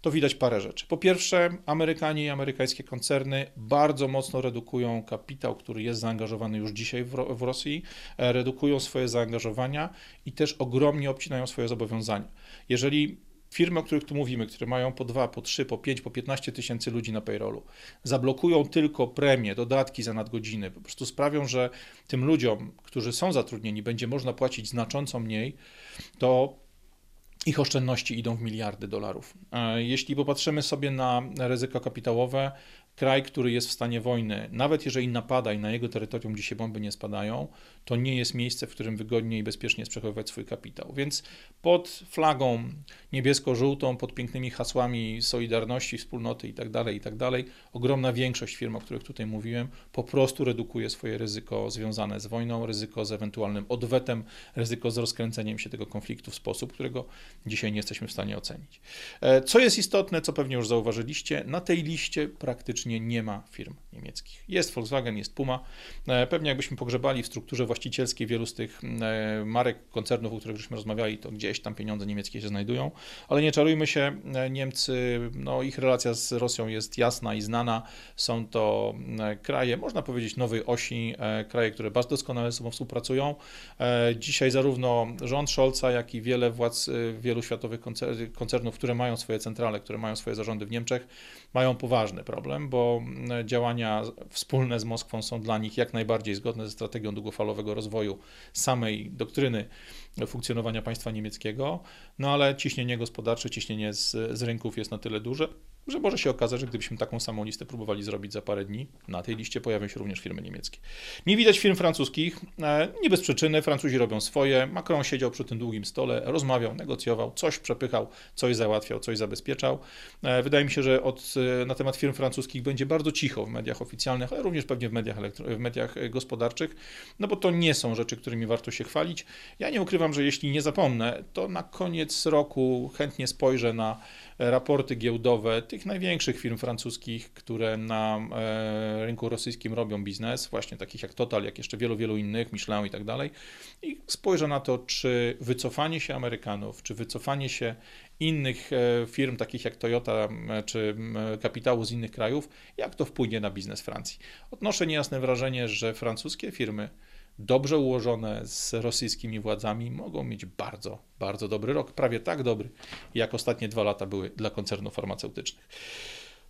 to widać parę rzeczy. Po pierwsze, Amerykanie i amerykańskie koncerny bardzo mocno redukują kapitał, który jest zaangażowany już dzisiaj w, w Rosji, e, redukują swoje zaangażowania i też ogromnie obcinają swoje zobowiązania. Jeżeli firmy, o których tu mówimy, które mają po 2, po 3, po 5, po 15 tysięcy ludzi na payrollu, zablokują tylko premie, dodatki za nadgodziny, po prostu sprawią, że tym ludziom, którzy są zatrudnieni, będzie można płacić znacząco mniej, to ich oszczędności idą w miliardy dolarów. E, jeśli popatrzymy sobie na ryzyko kapitałowe, kraj, który jest w stanie wojny, nawet jeżeli napada i na jego terytorium dzisiaj bomby nie spadają, to nie jest miejsce, w którym wygodnie i bezpiecznie przechowywać swój kapitał. Więc pod flagą niebiesko-żółtą, pod pięknymi hasłami Solidarności, Wspólnoty itd., tak itd., tak ogromna większość firm, o których tutaj mówiłem, po prostu redukuje swoje ryzyko związane z wojną, ryzyko z ewentualnym odwetem, ryzyko z rozkręceniem się tego konfliktu w sposób, którego dzisiaj nie jesteśmy w stanie ocenić. E, co jest istotne, co pewnie już zauważyliście, na tej liście praktycznie nie ma firm niemieckich. Jest Volkswagen, jest Puma. E, pewnie jakbyśmy pogrzebali w strukturze właścicielskiej wielu z tych e, marek, koncernów, o których żeśmy rozmawiali, to gdzieś tam pieniądze niemieckie się znajdują, ale nie czarujmy się, e, Niemcy, no ich relacja z Rosją jest jasna i znana, są to kraje, można powiedzieć, nowej osi, kraje, które bardzo doskonale ze sobą współpracują. Dzisiaj zarówno rząd Scholza, jak i wiele władz wielu światowych koncernów, które mają swoje centrale, które mają swoje zarządy w Niemczech, mają poważny problem, bo działania wspólne z Moskwą są dla nich jak najbardziej zgodne ze strategią długofalowego rozwoju samej doktryny funkcjonowania państwa niemieckiego, no ale ciśnienie gospodarcze, ciśnienie z, z rynków jest na tyle duże, że może się okazać, że gdybyśmy taką samą listę próbowali zrobić za parę dni, na tej liście pojawią się również firmy niemieckie. Nie widać firm francuskich, e, nie bez przyczyny, Francuzi robią swoje. Macron siedział przy tym długim stole, rozmawiał, negocjował, coś przepychał, coś załatwiał, coś zabezpieczał. E, wydaje mi się, że od, e, na temat firm francuskich będzie bardzo cicho w mediach oficjalnych, ale również pewnie w mediach, w mediach gospodarczych, no bo to nie są rzeczy, którymi warto się chwalić. Ja nie ukrywam, że jeśli nie zapomnę, to na koniec roku chętnie spojrzę na raporty giełdowe tych największych firm francuskich, które na e, rynku rosyjskim robią biznes, właśnie takich jak Total, jak jeszcze wielu, wielu innych, Michelin i tak dalej, i spojrzę na to, czy wycofanie się Amerykanów, czy wycofanie się innych e, firm, takich jak Toyota, czy kapitału z innych krajów, jak to wpłynie na biznes Francji. Odnoszę niejasne wrażenie, że francuskie firmy dobrze ułożone z rosyjskimi władzami mogą mieć bardzo, bardzo dobry rok. Prawie tak dobry, jak ostatnie dwa lata były dla koncernów farmaceutycznych.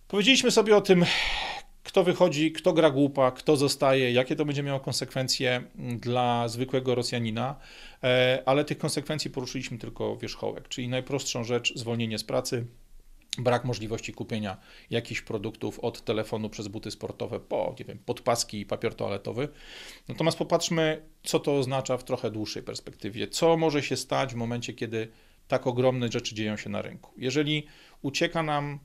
Powiedzieliśmy sobie o tym, kto wychodzi, kto gra głupa, kto zostaje, jakie to będzie miało konsekwencje dla zwykłego Rosjanina, e, ale tych konsekwencji poruszyliśmy tylko wierzchołek, czyli najprostszą rzecz zwolnienie z pracy, brak możliwości kupienia jakichś produktów od telefonu przez buty sportowe po, nie wiem, podpaski i papier toaletowy. Natomiast popatrzmy, co to oznacza w trochę dłuższej perspektywie. Co może się stać w momencie, kiedy tak ogromne rzeczy dzieją się na rynku? Jeżeli ucieka nam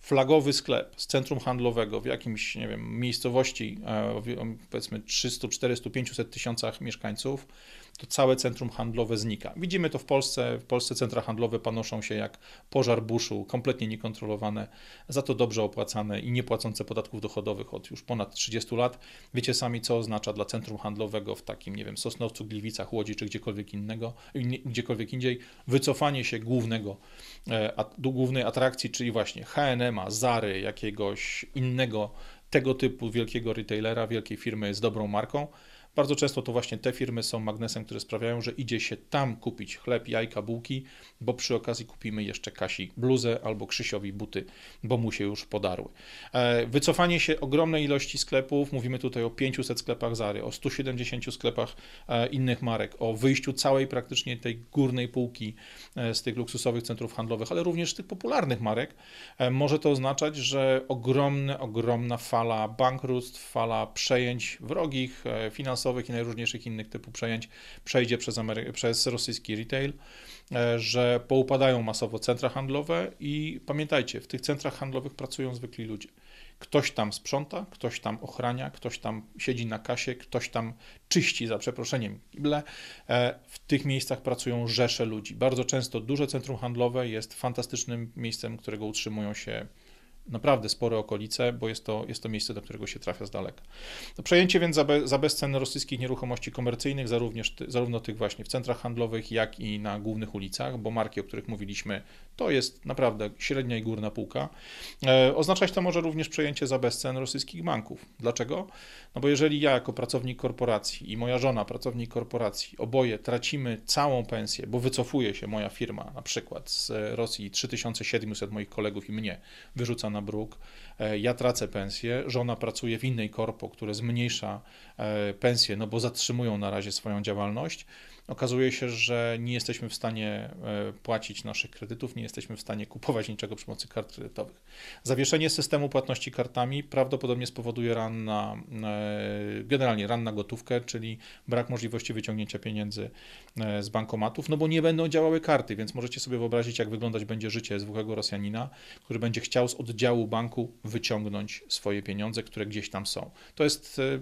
flagowy sklep z centrum handlowego w jakimś, nie wiem, miejscowości, e, powiedzmy 300, 400, 500 tysiącach mieszkańców, to całe centrum handlowe znika. Widzimy to w Polsce. W Polsce centra handlowe panoszą się jak pożar buszu, kompletnie niekontrolowane, za to dobrze opłacane i nie płacące podatków dochodowych od już ponad 30 lat. Wiecie sami, co oznacza dla centrum handlowego w takim, nie wiem, Sosnowcu, Gliwicach, Łodzi czy gdziekolwiek innego, gdziekolwiek indziej, wycofanie się głównego, e, głównej atrakcji, czyli właśnie H&M, Zary, jakiegoś innego tego typu wielkiego retailera, wielkiej firmy z dobrą marką, bardzo często to właśnie te firmy są magnesem, które sprawiają, że idzie się tam kupić chleb, jajka, bułki, bo przy okazji kupimy jeszcze Kasi bluzę albo Krzysiowi buty, bo mu się już podarły. E, wycofanie się ogromnej ilości sklepów, mówimy tutaj o 500 sklepach Zary, o 170 sklepach e, innych marek, o wyjściu całej praktycznie tej górnej półki e, z tych luksusowych centrów handlowych, ale również tych popularnych marek, może to oznaczać, że ogromna, ogromna fala bankructw, fala przejęć wrogich, finansowych, finansowych i najróżniejszych innych typów przejęć przejdzie przez, Amery- przez rosyjski retail, e, że poupadają masowo centra handlowe i pamiętajcie, w tych centrach handlowych pracują zwykli ludzie. Ktoś tam sprząta, ktoś tam ochrania, ktoś tam siedzi na kasie, ktoś tam czyści, za przeproszeniem, kible. E, w tych miejscach pracują rzesze ludzi. Bardzo często duże centrum handlowe jest fantastycznym miejscem, którego utrzymują się naprawdę spore okolice, bo jest to, jest to miejsce, do którego się trafia z daleka. To przejęcie więc za, be, za bezcen rosyjskich nieruchomości komercyjnych, zarówno, zarówno tych właśnie w centrach handlowych, jak i na głównych ulicach, bo marki, o których mówiliśmy, to jest naprawdę średnia i górna półka. E, oznaczać to może również przejęcie za bezcen rosyjskich banków. Dlaczego? No bo jeżeli ja jako pracownik korporacji i moja żona, pracownik korporacji, oboje tracimy całą pensję, bo wycofuje się moja firma na przykład z Rosji 3700 moich kolegów i mnie wyrzuca na bruk, e, ja tracę pensję, żona pracuje w innej korpo, które zmniejsza e, pensję, no bo zatrzymują na razie swoją działalność, okazuje się, że nie jesteśmy w stanie e, płacić naszych kredytów, nie jesteśmy w stanie kupować niczego przy pomocy kart kredytowych. Zawieszenie systemu płatności kartami prawdopodobnie spowoduje ran na, generalnie ran na gotówkę, czyli brak możliwości wyciągnięcia pieniędzy z bankomatów, no bo nie będą działały karty, więc możecie sobie wyobrazić, jak wyglądać będzie życie zwykłego Rosjanina, który będzie chciał z oddziału banku wyciągnąć swoje pieniądze, które gdzieś tam są. To jest e,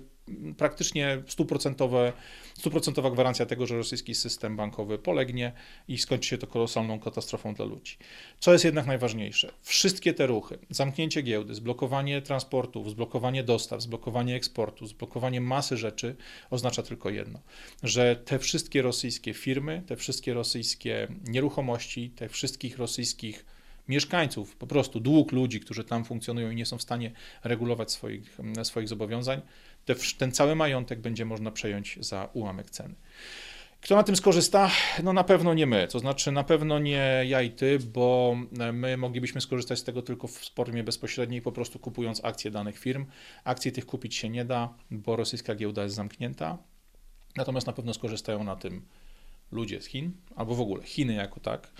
praktycznie stuprocentowe, stuprocentowa gwarancja tego, że rosyjski system bankowy polegnie i skończy się to kolosalną katastrofą dla ludzi. Co jest jednak najważniejsze? Wszystkie te ruchy, zamknięcie giełdy, zblokowanie transportów, zblokowanie dostaw, zblokowanie eksportu, zblokowanie masy rzeczy oznacza tylko jedno, że te wszystkie rosyjskie firmy, te wszystkie rosyjskie nieruchomości, te wszystkich rosyjskich mieszkańców, po prostu dług ludzi, którzy tam funkcjonują i nie są w stanie regulować swoich, swoich zobowiązań, te, ten cały majątek będzie można przejąć za ułamek ceny. Kto na tym skorzysta? No na pewno nie my, to znaczy na pewno nie ja i ty, bo my moglibyśmy skorzystać z tego tylko w formie bezpośredniej, po prostu kupując akcje danych firm. Akcje tych kupić się nie da, bo rosyjska giełda jest zamknięta. Natomiast na pewno skorzystają na tym ludzie z Chin, albo w ogóle Chiny jako tak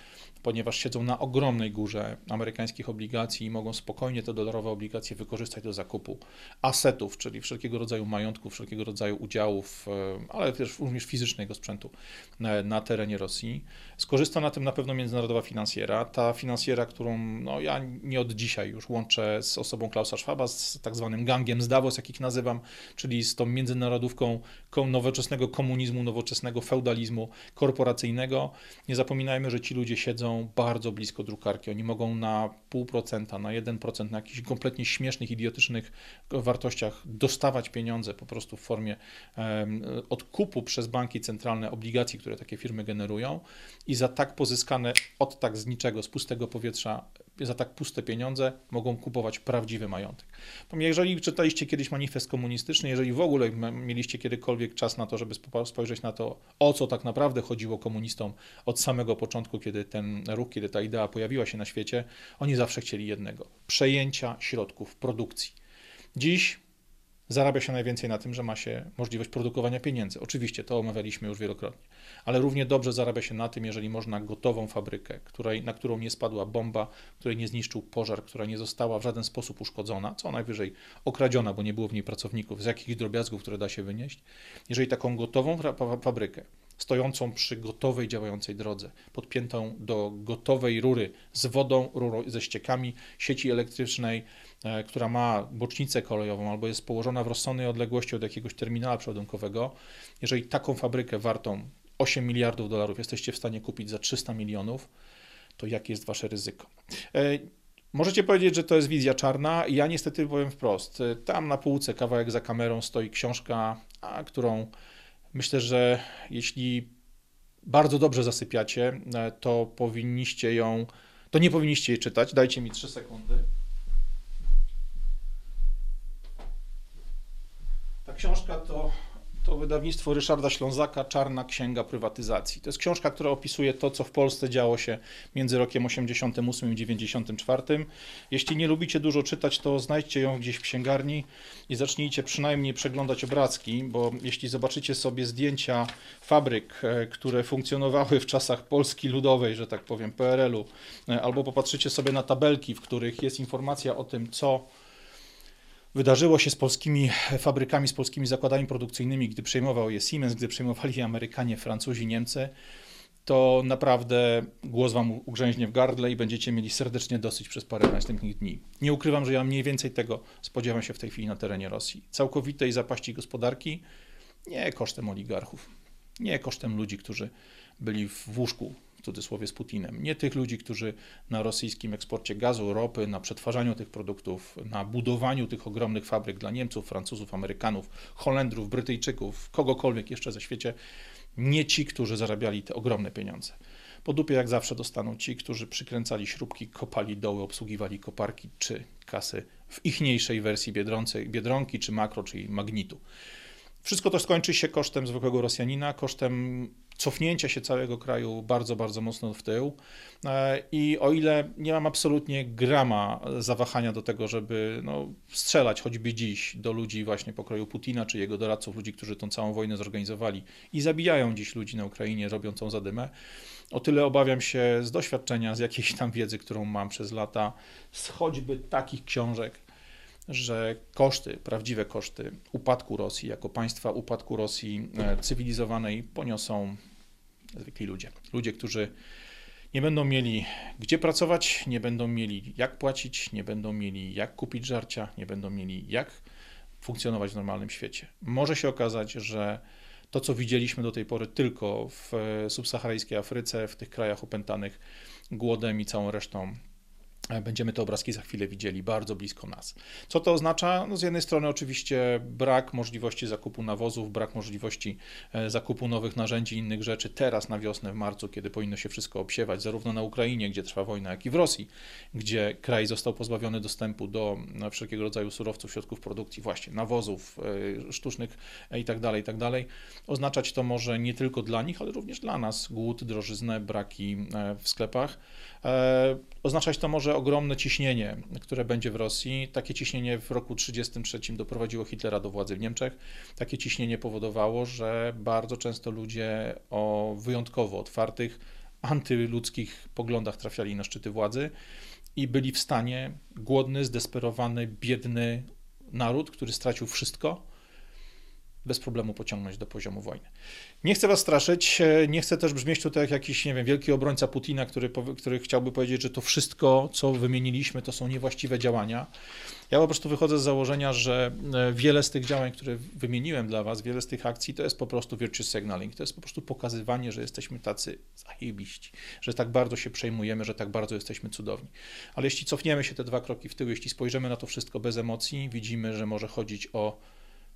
ponieważ siedzą na ogromnej górze amerykańskich obligacji i mogą spokojnie te dolarowe obligacje wykorzystać do zakupu asetów, czyli wszelkiego rodzaju majątków, wszelkiego rodzaju udziałów, e, ale też również fizycznego sprzętu na, na terenie Rosji. Skorzysta na tym na pewno międzynarodowa finansjera. Ta finansjera, którą no, ja nie od dzisiaj już łączę z osobą Klausa Schwaba, z tak zwanym gangiem z Davos, jak ich nazywam, czyli z tą międzynarodówką nowoczesnego komunizmu, nowoczesnego feudalizmu korporacyjnego. Nie zapominajmy, że ci ludzie siedzą bardzo blisko drukarki. Oni mogą na pół procenta, na 1%, na jakichś kompletnie śmiesznych, idiotycznych wartościach dostawać pieniądze po prostu w formie odkupu przez banki centralne obligacji, które takie firmy generują i za tak pozyskane od tak z niczego, z pustego powietrza za tak puste pieniądze mogą kupować prawdziwy majątek. Jeżeli czytaliście kiedyś manifest komunistyczny, jeżeli w ogóle mieliście kiedykolwiek czas na to, żeby spojrzeć na to, o co tak naprawdę chodziło komunistom od samego początku, kiedy ten ruch, kiedy ta idea pojawiła się na świecie, oni zawsze chcieli jednego przejęcia środków produkcji. Dziś zarabia się najwięcej na tym, że ma się możliwość produkowania pieniędzy. Oczywiście to omawialiśmy już wielokrotnie, ale równie dobrze zarabia się na tym, jeżeli można gotową fabrykę, której, na którą nie spadła bomba, której nie zniszczył pożar, która nie została w żaden sposób uszkodzona, co najwyżej okradziona, bo nie było w niej pracowników, z jakichś drobiazgów, które da się wynieść. Jeżeli taką gotową fabrykę stojącą przy gotowej działającej drodze, podpiętą do gotowej rury z wodą, rurą ze ściekami, sieci elektrycznej, e, która ma bocznicę kolejową albo jest położona w rozsądnej odległości od jakiegoś terminala przeładunkowego, jeżeli taką fabrykę wartą 8 miliardów dolarów jesteście w stanie kupić za 300 milionów, to jakie jest wasze ryzyko? E, możecie powiedzieć, że to jest wizja czarna. Ja niestety powiem wprost. E, tam na półce, kawałek za kamerą, stoi książka, którą Myślę, że jeśli bardzo dobrze zasypiacie, e, to powinniście ją, to nie powinniście jej czytać. Dajcie mi 3 sekundy. Ta książka to to wydawnictwo Ryszarda Ślązaka Czarna Księga Prywatyzacji. To jest książka, która opisuje to, co w Polsce działo się między rokiem 88 i 94. Jeśli nie lubicie dużo czytać, to znajdźcie ją gdzieś w księgarni i zacznijcie przynajmniej przeglądać obrazki, bo jeśli zobaczycie sobie zdjęcia fabryk, e, które funkcjonowały w czasach Polski Ludowej, że tak powiem, PRL-u, e, albo popatrzycie sobie na tabelki, w których jest informacja o tym, co wydarzyło się z polskimi fabrykami, z polskimi zakładami produkcyjnymi, gdy przejmował je Siemens, gdy przejmowali je Amerykanie, Francuzi, Niemcy, to naprawdę głos wam ugrzęźnie w gardle i będziecie mieli serdecznie dosyć przez parę następnych dni. Nie ukrywam, że ja mniej więcej tego spodziewam się w tej chwili na terenie Rosji. Całkowitej zapaści gospodarki, nie kosztem oligarchów, nie kosztem ludzi, którzy byli w łóżku w cudzysłowie z Putinem. Nie tych ludzi, którzy na rosyjskim eksporcie gazu, ropy, na przetwarzaniu tych produktów, na budowaniu tych ogromnych fabryk dla Niemców, Francuzów, Amerykanów, Holendrów, Brytyjczyków, kogokolwiek jeszcze ze świecie, nie ci, którzy zarabiali te ogromne pieniądze. Po dupie jak zawsze dostaną ci, którzy przykręcali śrubki, kopali doły, obsługiwali koparki czy kasy w ichniejszej wersji Biedronce, Biedronki, czy Makro, czy Magnitu. Wszystko to skończy się kosztem zwykłego Rosjanina, kosztem cofnięcia się całego kraju bardzo, bardzo mocno w tył. E, I o ile nie mam absolutnie grama zawahania do tego, żeby no, strzelać choćby dziś do ludzi właśnie pokroju Putina czy jego doradców, ludzi, którzy tą całą wojnę zorganizowali i zabijają dziś ludzi na Ukrainie, robią tą zadymę, o tyle obawiam się z doświadczenia, z jakiejś tam wiedzy, którą mam przez lata, z choćby takich książek, że koszty, prawdziwe koszty upadku Rosji jako państwa, upadku Rosji e, cywilizowanej poniosą zwykli ludzie. Ludzie, którzy nie będą mieli gdzie pracować, nie będą mieli jak płacić, nie będą mieli jak kupić żarcia, nie będą mieli jak funkcjonować w normalnym świecie. Może się okazać, że to, co widzieliśmy do tej pory tylko w e, subsaharyjskiej Afryce, w tych krajach opętanych głodem i całą resztą będziemy te obrazki za chwilę widzieli bardzo blisko nas. Co to oznacza? No z jednej strony oczywiście brak możliwości zakupu nawozów, brak możliwości e, zakupu nowych narzędzi, innych rzeczy teraz na wiosnę, w marcu, kiedy powinno się wszystko obsiewać, zarówno na Ukrainie, gdzie trwa wojna, jak i w Rosji, gdzie kraj został pozbawiony dostępu do wszelkiego rodzaju surowców, środków produkcji, właśnie nawozów e, sztucznych itd., tak itd. Tak Oznaczać to może nie tylko dla nich, ale również dla nas głód, drożyznę, braki w sklepach. Oznaczać to może ogromne ciśnienie, które będzie w Rosji. Takie ciśnienie w roku 1933 doprowadziło Hitlera do władzy w Niemczech. Takie ciśnienie powodowało, że bardzo często ludzie o wyjątkowo otwartych, antyludzkich poglądach trafiali na szczyty władzy i byli w stanie głodny, zdesperowany, biedny naród, który stracił wszystko, bez problemu pociągnąć do poziomu wojny. Nie chcę was straszyć, e, nie chcę też brzmieć tutaj jak jakiś, nie wiem, wielki obrońca Putina, który, który chciałby powiedzieć, że to wszystko, co wymieniliśmy, to są niewłaściwe działania. Ja po prostu wychodzę z założenia, że e, wiele z tych działań, które wymieniłem dla was, wiele z tych akcji, to jest po prostu virtue signaling, to jest po prostu pokazywanie, że jesteśmy tacy zajebiści, że tak bardzo się przejmujemy, że tak bardzo jesteśmy cudowni. Ale jeśli cofniemy się te dwa kroki w tył, jeśli spojrzymy na to wszystko bez emocji, widzimy, że może chodzić o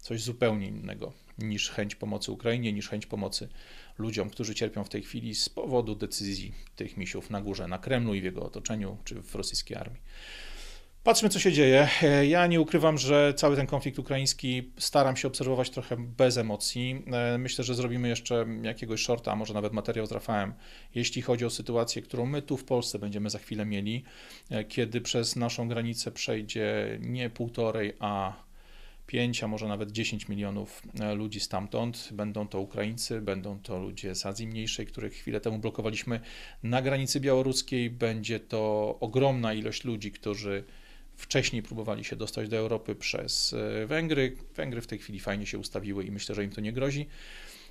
coś zupełnie innego niż chęć pomocy Ukrainie, niż chęć pomocy ludziom, którzy cierpią w tej chwili z powodu decyzji tych misiów na górze, na Kremlu i w jego otoczeniu, czy w rosyjskiej armii. Patrzmy, co się dzieje. Ja nie ukrywam, że cały ten konflikt ukraiński staram się obserwować trochę bez emocji. Myślę, że zrobimy jeszcze jakiegoś shorta, a może nawet materiał z Rafałem, jeśli chodzi o sytuację, którą my tu w Polsce będziemy za chwilę mieli, kiedy przez naszą granicę przejdzie nie półtorej, a 5, a może nawet 10 milionów e, ludzi stamtąd. Będą to Ukraińcy, będą to ludzie z Azji Mniejszej, których chwilę temu blokowaliśmy na granicy białoruskiej. Będzie to ogromna ilość ludzi, którzy wcześniej próbowali się dostać do Europy przez e, Węgry. Węgry w tej chwili fajnie się ustawiły i myślę, że im to nie grozi.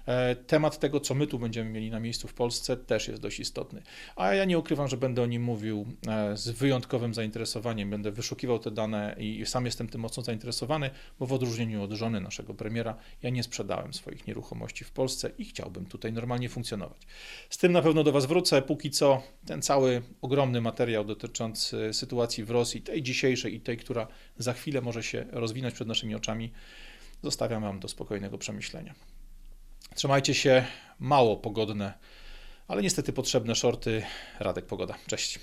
E, temat tego, co my tu będziemy mieli na miejscu w Polsce, też jest dość istotny. A ja nie ukrywam, że będę o nim mówił e, z wyjątkowym zainteresowaniem. Będę wyszukiwał te dane i sam jestem tym mocno zainteresowany, bo w odróżnieniu od żony naszego premiera, ja nie sprzedałem swoich nieruchomości w Polsce i chciałbym tutaj normalnie funkcjonować. Z tym na pewno do Was wrócę. Póki co ten cały ogromny materiał dotyczący sytuacji w Rosji, tej dzisiejszej i tej, która za chwilę może się rozwinąć przed naszymi oczami, zostawiam Wam do spokojnego przemyślenia. Trzymajcie się, mało pogodne, ale niestety potrzebne shorty. Radek Pogoda. Cześć.